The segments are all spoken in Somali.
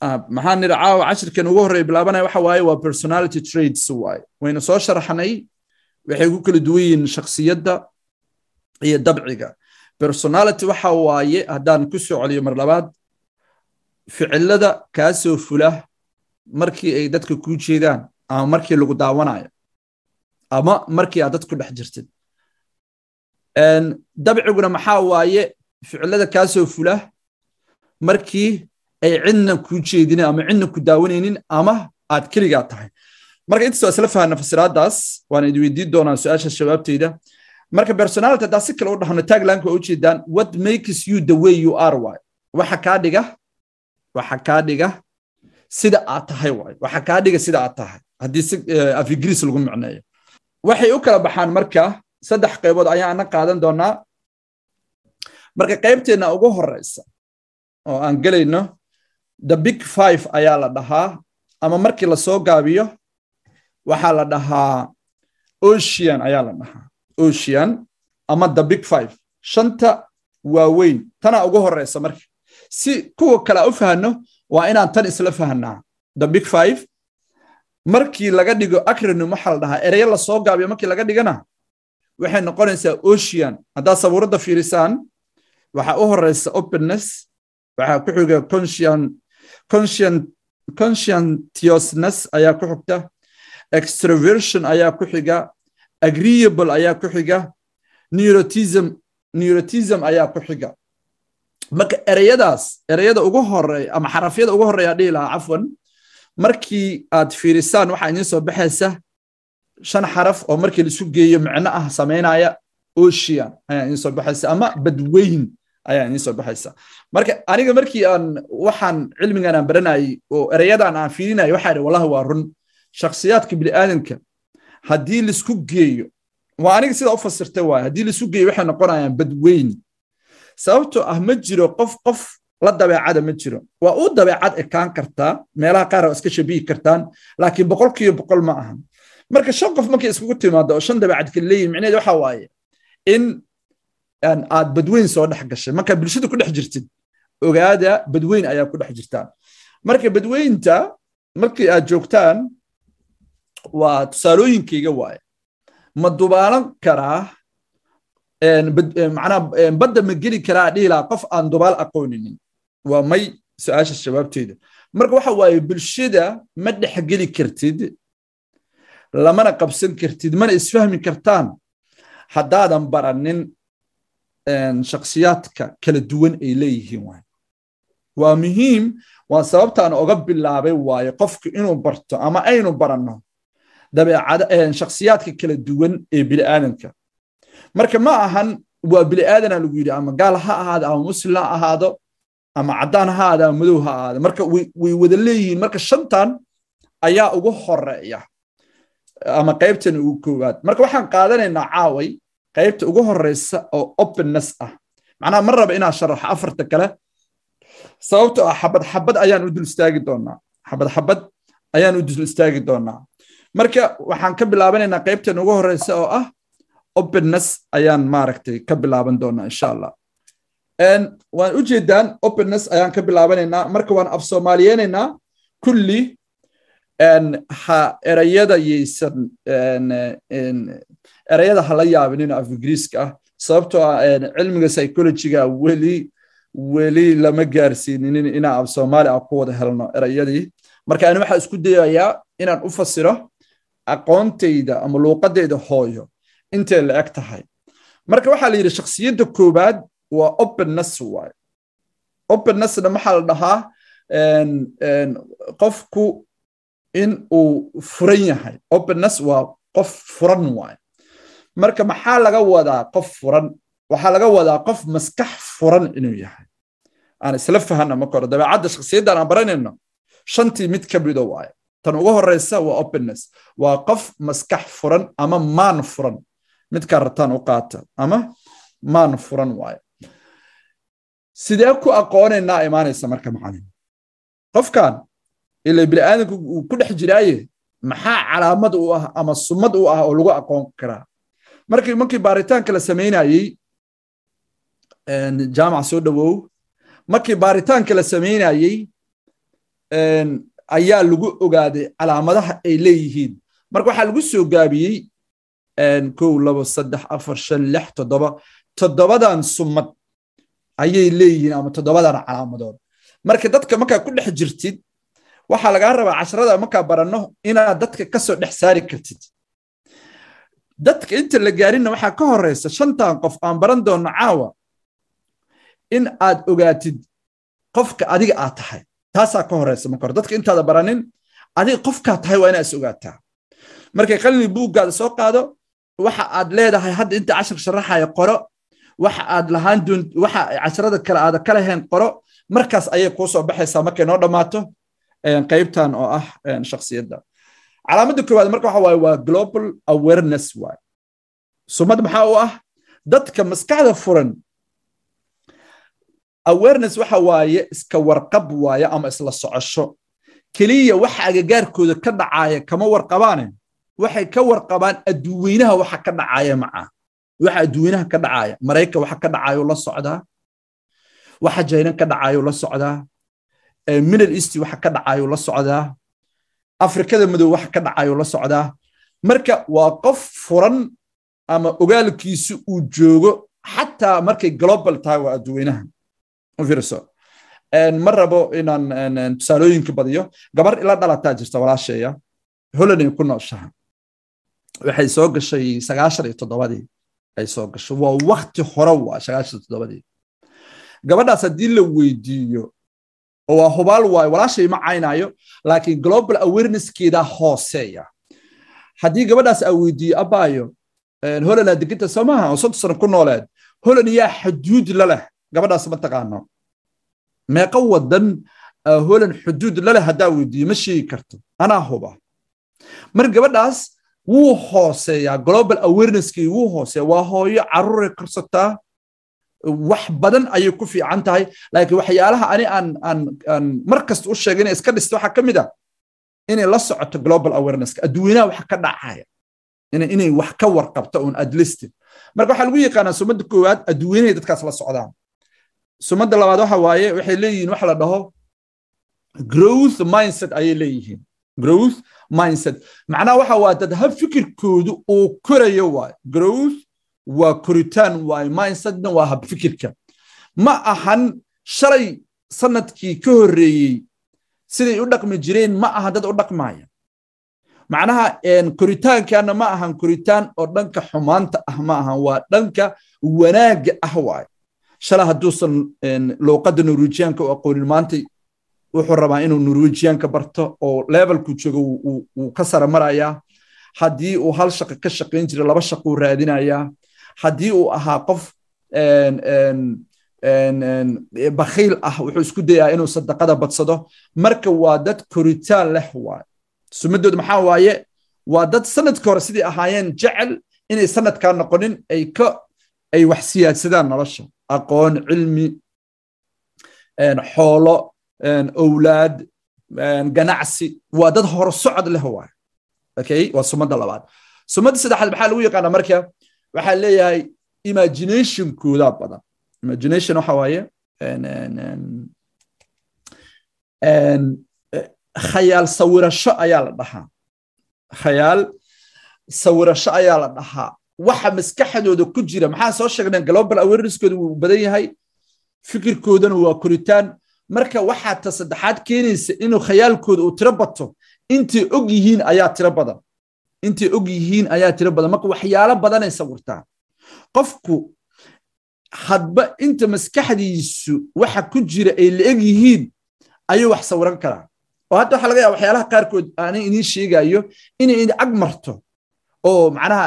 maxaa nidhi caawa cashirkan ugu horreeya bilaabanaya waxa waaye waa personality trades waaye waynu soo sharaxnay waxay ku kala duwan yihiin shakhsiyadda iyo dabciga. Personality waxa waaye haddaan ku soo celiyo mar labaad ficilada kaa soo fula markii ay dadka kuu jeedaan ama markii lagu daawanayo ama markii aad dad dhex jirtid. Dabciguna maxaa waaye ficilada kaa soo fula markii ay cidna kuu jeedinin ama cidna ku daawanaynin ama aad keligaa tahay. Marka intaas waa isla fahana fasiraadaas waan idi weydiin doonaa su'aasha shabaabteyda marka personality haddaa si kale u dhahno taglanka waa ujeedaan what makes you the way you are? waay. Waxa kaa dhiga waxa kaa dhiga sida aad tahay waay. Waxa kaa dhiga sida aad tahay. Haddii si af lagu micneeyo. Waxay u kala baxaan marka saddex qaybood ayaan ana qaadan doonaa. Marka qaybteenna ugu horeysa oo aan gelayno the big five ayaa la dhahaa ama markii la soo gaabiyo waxaa la dhahaa ocean ayaa la dhahaa. Ocean ama the big five. Shanta waaweyn tana ugu horeysa marka. Si kuwa kale u fahno waa inaan tan isla fahnaa the big five markii laga dhigo acronym waxaa la dhahaa ereyo la soo gaabiyo markii laga dhigana waxay noqonaysaa ocean. Haddaad sabuuradda fiirisaan waxaa u horeysa openness waxaa ku xiga conscientiousness ayaa ku xigta extroversion ayaa ku xiga agreeable ayaa ku xiga neurotism neurotism ayaa ku xiga. Marka ereyadaas ereyada ugu horreeya ama xarafyada ugu horreeya dhihi lahaa cafwan markii aad fiirisaan waxaa idiin soo baxaysa shan xaraf oo markii laisu geeyo micno ah samaynaya ocean ayaa idiin soo baxaysa ama badweyn ayaa idiin baxaysa. Marka aniga markii aan waxaan cilmigan aan baranayay oo ereyadan aan fiirinayay waxaa idhi wallahi waa run. Shakhsiyaadka bini'aadanka haddii la isku geeyo waa aniga sidaa u fasirtay waaye haddii laisu geeyo waxay noqonayaan badweyn sababtoo ah ma jiro qof qof la dabeecada ma jiro. Waa u dabeecad ekaan kartaa meelaha qaar waa iska shabihi kartaan laakiin boqolkiiba boqol ma ahan. Marka shan qof markay iskugu timaado oo shan dabeecad kala micneheed waxa waaye in aad badweyn soo dhex gashay. Markaa bulshada ku dhex jirtid ogaada badweyn ayaa ku dhex jirtaan. Marka badweynta markii aad joogtaan waa tusaalooyinkayga waaye. Ma dubaalan karaa macnaa badda ma geli karaa dhiilaa qof aan dubaal aqooninin. Waa may su'aasha shabaabteeda marka waxa waaye bulshada ma dhexgeli kartid lamana qabsan kartid mana isfahmi kartaan. Haddaadan baranin shakhsiyaadka kala duwan ay leeyihiin waay. Waa muhiim waa sababtaan oga bilaabay waaye qofku inuu barto ama aynu baranno dabeecada shakhsiyaadka kala duwan ee bini'aadanka marka ma ahan waa bini'aadana lagu yidhi ama gaal ha ahaado ama muslim ha ahaado ama caddaan ha ahaado ama madow ha ahaado. Marka way wada leeyihiin marka shantan ayaa ugu horreeya ama qaybtan ugu koowaad. Marka waxaan qaadanaynaa caaway qaybta ugu horeysa oo openness ah. Macnaha ma raba inaan sharaxo afarta kale. Sababtoo ah xabad xabad ayaan u dul istaagi doonaa. Xabad xabad ayaan u dul istaagi doonaa. Marka waxaan ka bilaabanaynaa qaybtan ugu horeysa oo ah openness ayaan maaragtay ka bilaaban doonaa insha allah waan u jeedaan openness ayaan ka bilaabanaynaa. Marka waan af soomaaliyeynaynaa kulli ha erayada yaysan erayada hala yaabinin af ingiriiska ah sababtoo ah cilmiga psychologyga weli weli lama gaarsiininin inaan af soomaali ah ku wada helno erayadii. Marka ani waxaa isku dayayaa inaan u fasiro aqoontayda ama luuqadayda hooyo. Intay la eg tahay? Marka waxaa la yidhi shakhsiyadda koowaad waa openness waaye opennessna maxaa la dhahaa? Qofku in uu furan yahay. Openness waa qof furan waaye marka maxaa laga wadaa qof furan? Waxaa laga wadaa qof maskax furan inuu yahay. Aan isla fahana marka hore dabeecadda shakhsiyaddan aan baranayno shantii mid ka mido waaye tan ugu horeysa waa openness. Waa qof maskax furan ama maan furan. Midkaa rataan u qaata ama maan furan waaye sidee ku aqoonaynaa imaanaysa marka macalin? Qofkan ila bini'aadanku uu ku dhex jiraaye maxaa calaamad u ah ama sumad u ah oo lagu aqoon karaa markii markii baaritaanka la samaynayey jaamac soo dhowow markii baaritaanka la samaynayey ayaa lagu ogaaday calaamadaha ay leeyihiin. Marka waxaa lagu soo gaabiyey kow labo saddex afar shan lix toddoba. Toddobadan sumad ayay leeyihiin ama toddobadan calaamadood. Marka dadka markaa ku dhex jirtid waxaa lagaa rabaa casharada markaa baranno inaad dadka ka soo dhex saari kartid dadka inta la gaarinna waxaa ka horeysa shantan qof aan baran doonno caawa. In aad ogaatid qofka adiga aad tahay. Taasaa ka horeysa marka hore. Dadka intaada baranin adiga qofkaa tahay waa inaa is ogaataa. Markay qalini buuggaada soo qaado waxa aad leedahay hadda inta cashar sharaxaya qoro waxa aad lahaan doon waxa casharada kale aada ka lahayn qoro markaas ayay kuu soo baxaysaa markay noo dhammaato qaybtan oo ah shaksiyadda calaamadda koowaad marka waxa waaye waa global awareness waay. Sumad maxaa u ah? Dadka maskaxda furan awareness waxa waaye iska warqab waaye ama isla socosho. Keliya waxa agagaarkooda ka dhacaaya kama warqabaane waxay ka warqabaan adduweynaha waxa ka dhacaaya maca waxa adduweynaha ka dhacaaya maraykan waxa ka dhacayo la socdaa waxa jaynan ka dhacayo la socdaa middle east waxa ka dhacayo la socdaa afrikada madow waxa ka dhacayo la socdaa marka waa qof furan ama ogaalkiisu uu joogo xataa markay global tahay waa adduweynaha fiirso. Ma rabo inaan tusaalooyinka badiyo. Gabar ila dhalataa jirta walaasheeya. Holland ay ku nooshaha waxay soo gashay sagaashan iyo toddobadii ay soo gashay. Waa wakti hore waa sagaashan toddobadii gabadhaas haddii la weydiiyo oo waa hubaal waayo walaashay ma caynayo laakiin global awarenesskeeda hooseeya. Haddii gabadhaas aa weydiiyo abaayo holland aa deganta soo oo soddon sano ku nooleed holland yaa xuduud la leh gabadhaas ma taqaano. Meeqa wadan holland xuduud la leh haddaa weydiiyo ma sheegi karto. Anaa huba. Mar gabadhaas wuu hooseeyaa global awareneskii wuu hooseeya waa hooyo caruuray korsataa wax badan ayay ku fiican tahay. Laakiin waxyaalaha ani aan mar kasta u sheegay inay iska dhisto waxaa ka mid a inay la socoto global awarenesska. Adduweynaha waxa ka dhacaya. Inay wax ka warqabto un adlisted marka waxaa lagu yaqaanaa sumadda koowaad adduweynahay dadkaas la socdaan. Sumadda labaad waxa waaye waxay leeyihiin waxa la dhaho growth mindset ayay leeyihiin. Growth mindset. Macnaha waxa waa dad hab fikirkoodu uu korayo waaye growth waa koritaan waaye mindsetna waa hab fikirka. Ma ahan shalay sannadkii ka horreeyey siday u dhaqmi jireen ma aha dad u dhaqmaya macnaha koritaankaana ma ahan koritaan oo dhanka xumaanta ah ma ahan waa dhanka wanaagga ah waaye shala hadduusan luuqadda norwejiyaanka u aqoonin maanta wuxuu rabaa inuu norwejiyaanka barto oo levelku joogo wuu ka sara marayaa haddii uu hal shaqo ka shaqayn jira laba shaqo uu raadinayaa haddii uu ahaa qof bakhiil ah wuxuu isku dayaa inuu sadaqada badsado. Marka waa dad koritaan leh waaye. Sumadood maxaa waaye? Waa dad sanadka hore sidii ahaayeen jecel inay sanadkaa noqonin ay ka ay wax siyaadsadaan nolosha. Aqoon cilmi xoolo owlaad ganacsi. Waa dad horsocod leh waaye. Okay? Waa sumadda labaad. Sumadda saddexaad maxaa lagu yaqaanaa marka waxaa leeyahay imaginationkooda badan. Imagination waxa waaye khayaal sawirasho ayaa la dhahaa. Khayaal sawirasho ayaa la dhahaa. Waxa maskaxdooda ku jira maxaa soo sheegnay global awareneskooda wuu badan yahay fikirkoodana waa koritaan. Marka waxaa ta saddexaad keenaysa inuu khayaalkooda uu tiro bato intay og yihiin ayaa tiro badan intay og yihiin ayaa tiro badan. Marka waxyaalo badanay sawirtaan. Qofku hadba inta maskaxdiisu waxa ku jira ay la eg yihiin ayuu wax sawiran karaa. Oo hadda waxaa laga yaaba waxyaalaha qaarkood aanay idiin sheegayo inay ag marto oo macnaha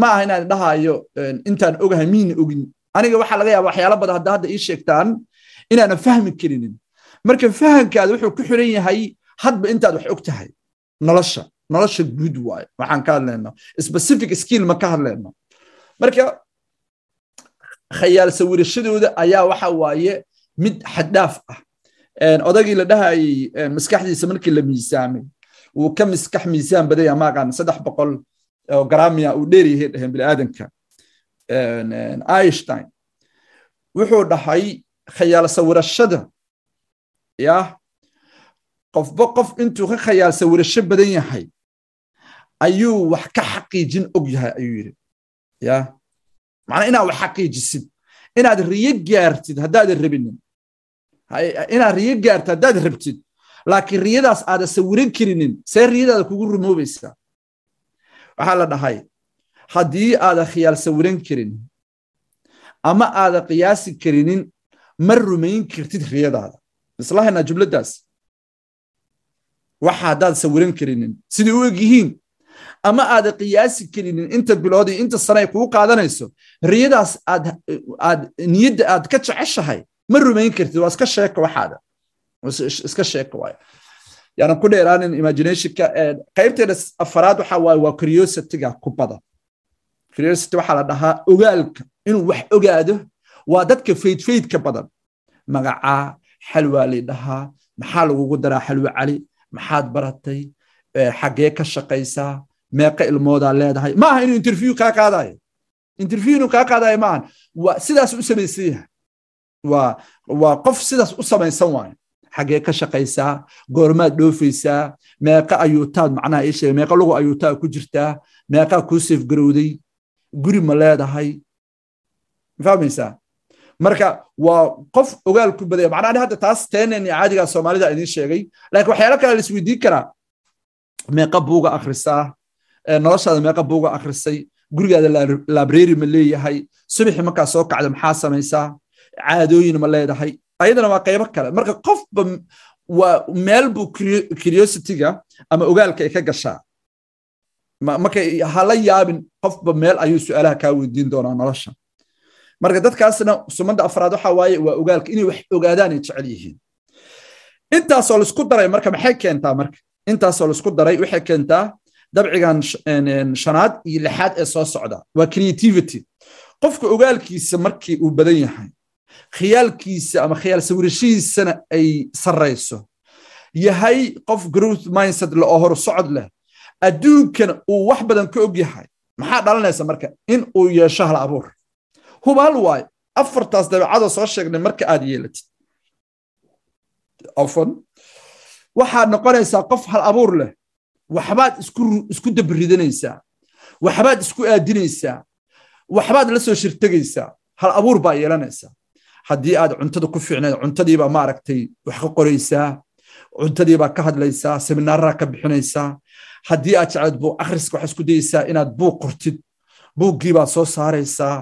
ma aha inaan dhahayo intaan ogahay miina ogin. Aniga waxaa laga yaaba waxyaalo badan hadda hadda ii sheegtaan inaanan fahmi karinin. Marka fahamkaada wuxuu ku xiran yahay hadba intaad wax og tahay nolosha nolosha guud waayo waxaan ka hadlayno specific skill ma ka hadlayno marka khayaal sawirashadooda ayaa waxa waaye mid xaddhaaf ah. Odagii la dhahayay maskaxdiisa markii la miisaamay wuu ka miskax miisaan badaya maaqaan saddex boqol oo gramia uu dheeryahay dhaheen biniaadanka einstein. Wuxuu dhahay khayaal sawirashada ya qofba qof intuu ka khayaal sawirasho badan yahay ayuu wax ka xaqiijin og yahay ayuu yidhi. Ya? Macnaa inaad wax xaqiijisid. Inaad riyo gaartid haddaadan rabinin. Inaad riyo gaartid haddaad rabtid. Laakiin riyadaas aadan sawiran karinin see riyadaada kugu rumoobaysaa waxaa la dhahay haddii aadan khiyaal sawiran karin ama aadan qiyaasi karinin ma rumayn kartid riyadaada. Islahaynaa jumladdaas waxa haddaad sawiran karinin siday u eg yihiin ama aadan qiyaasi karinin inta bilood iyo inta sane ay kugu qaadanayso riyadaas aad niyadda aad ka jeceshahay ma rumayn kartid. Waa iska sheeka waxaada. Iska sheeka waayo. Yaanan ku dheeraanin imaginationka qaybteeda afaraad waxa waaye waa curiosityga ku badan. Curiosity waxaa la dhahaa ogaalka. Inuu wax ogaado waa dadka fayd faydka badan. Magacaa xalwaa lay dhahaa maxaa lagugu daraa xalwo cali? Maxaad baratay xaggee ka shaqaysaa meeqa ilmoodaa leedahay. Maaha inuu interview kaa qaadayo. Interview inuu kaa qaadayo maahan sidaas u samaysan yahay. Waa waa qof sidaas u samaysan waayo. Xaggee ka shaqaysaa goormaad dhoofaysaa meeqa ayuutaad macnaha ii sheegay meeqa lugu ayuutaa ku jirtaa meeqaa kuu safgarowday guri ma leedahay. Fahmaysaa marka waa qof ogaal ku badaya. Macnaha ani hadda taas teeneen caadigaa soomaalida idiin sheegay. Laakiin waxyaalo kale la isweydiin karaa meeqa buuga akhrisaa noloshaada meeqa buuga akhrisay. Gurigaada library ma leeyahay. Subaxi markaa soo kacda maxaa samaysaa? Caadooyin ma leedahay. Ayadana waa qaybo kale. Marka qofba waa meel buu curiosityga ama ogaalka ay ka gashaa. Marka hala yaabin qofba meel ayuu su'aalaha kaa weydiin doonaa nolosha. Marka dadkaasna sumadda afraad waxa waaye waa ogaalka inay wax ogaadaan ay jecel yihiin. Intaasoo la isku daray marka maxay keentaa marka intaasoo la isku daray waxay keentaa dabcigan shanaad iyo lixaad ee soo socda. Waa creativity. Qofka ogaalkiisa markii uu badan yahay khiyaalkiisa ama khiyaal sawirashihiisana ay sarrayso yahay qof growth mindset le oo hor socod leh adduunkana uu wax badan ka og yahay maxaa dhalanaysa marka? In uu yeesho hal abuur. Hubaal waayo afartaas dabeecadoo soo sheegnay marka aad yeelatid. Ofan waxaad noqonaysaa qof hal abuur leh. Waxbaad isku dabridanaysaa waxbaad isku aadinaysaa. Waxbaad la soo shirtegaysaa hal abuur baa yeelanaysaa. Haddii aad cuntada ku fiicnayd cuntadiibaa maaragtay wax ka qoraysaa. Cuntadiibaa ka hadlaysaa seminaaraa ka bixinaysaa. Haddii aad jeclayd buug akhriska waxaa isku dayaysaa inaad buug qortid. Buuggiibaad soo saaraysaa.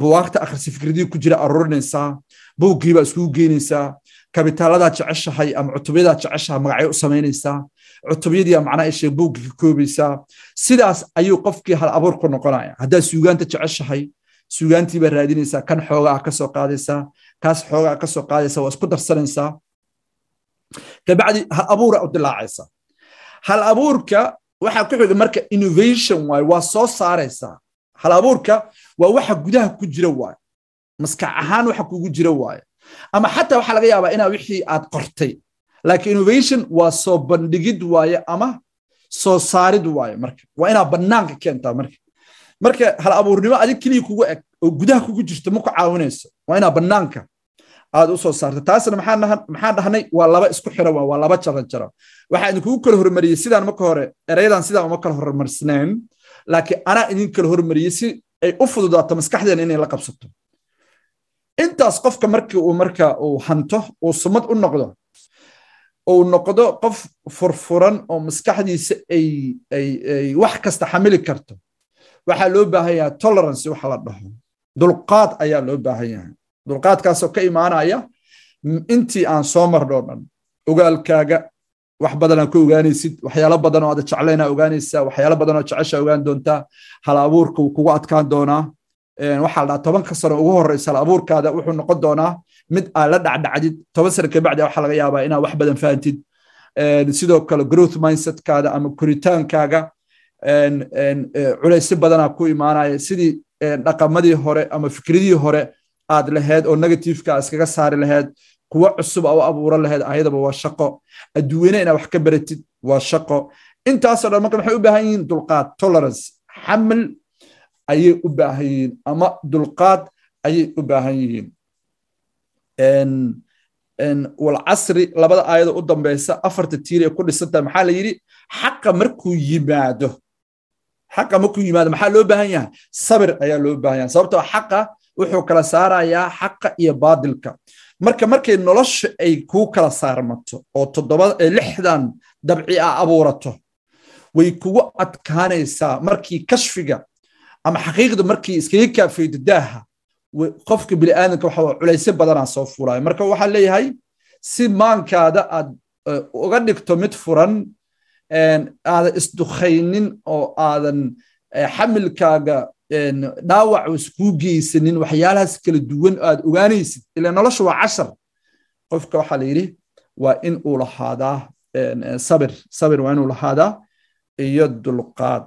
Buwaagta akhrisi fikradii ku jira aruurinaysaa. Buuggiibaa iskugu geynaysaa kabitaalladaad jeceshahay ama cutubyadaad jeceshahay magacyo u samaynaysaa cutubyadiia macnaa isheeg buuggii ka koobaysaa sidaas ayuu qofkii hal abuur ku noqonaya. Haddaad suugaanta jeceshahay suugaantii raadinaysaa kan xoogaa ka soo qaadaysaa kaas xoogaa ka soo qaadaysaa waa isku darsanaysaa kabacdi hal abuura u dilaacaysa. Hal abuurka waxaa ku xiga marka innovation waaye waa soo saaraysaa hal abuurka waa waxa gudaha ku jira waaye. Maskax ahaan waxa kugu jira waaye ama xataa waxaa laga yaabaa inaa wixii aad qortay. Laakiin innovation waa soo bandhigid waaye ama soo saarid waaye marka. Waa inaa bannaanka keentaa marka. Marka hal abuurnimo adig keliya kugu eg oo gudaha kugu jirto ma ku caawinayso. Waa inaa bannaanka aad u soo saarta. Taasna maxaan dhahnay waa laba isku xira waa laba jaran jaro waxaa idinkugu kala hormariyey sidaan marka hore erayadan sidaan uma kala horumarsnayn laakiin anaa idin kala hormariyey si ay u fududaato maskaxdeena inay la qabsato intaas qofka markii uu marka uu hanto uu sumad u noqdo uu noqdo qof furfuran oo maskaxdiisa ay wax kasta xamili karto waxaa loo baahan yahay tolerance waxa la dhaho. Dulqaad ayaa loo baahan yahay. Dulqaadkaasoo ka imaanaya intii aan soo marnoo dhan ogaalkaaga wax badan aan ka ogaanaysid waxyaalo badan oo aad jeclaynaa ogaanaysaa waxyaalo badan oo jecesha ogaan doontaa hal abuurka kugu adkaan doonaa waxaa la tobanka sano ugu horeysa abuurkaada wuxuu noqon doonaa mid aad la dhacdhacdid toban sano kabacdi waxaa laga yaabaa inaad wax badan fahantid sidoo kale growth mindsetkaada ama koritaankaaga culaysyo badanaa ku imaanaya. Sidii dhaqamadii hore ama fikradihii hore aad lahayd oo negativeka iskaga saari lahayd kuwo cusub a u abuuran lahayd ayadaba waa shaqo. Adduweyne inaad wax ka baratid waa shaqo. Intaasoo dhan marka maxay u baahan yihiin? Dulqaad tolerance xamil ayay u baahan yihiin ama dulqaad ayay u baahan yihiin. Walcasri labada aayada u dambeysa afarta tiir ee ku dhisantaha maxaa la yidhi? Xaqa markuu yimaado xaqa markuu yimaado maxaa loo baahan yahay? Sabir ayaa loo baahan yahay. Sababtoo xaqa wuxuu kala saarayaa xaqa iyo baadilka. Marka markay nolosha ay kuu kala saarmato oo lixdan dabci a abuurato way kugu adkaanaysaa. Markii kashfiga ama xaqiiqda markii iskaga kaafaydo daaha qofka bini'aadanka waxa culaysyo badanaa soo fulaya marka waxaa leeyahay si maankaada aad uga dhigto mid furan aadan isdukhaynin oo aadan xamilkaaga dhaawac iskuu geysanin waxyaalahaas kala duwan aad ogaanaysid ila nolosha waa cashar qofka waxaa la waa in uu lahaadaa sabir sabir waa inuu lahaadaa iyo dulqaad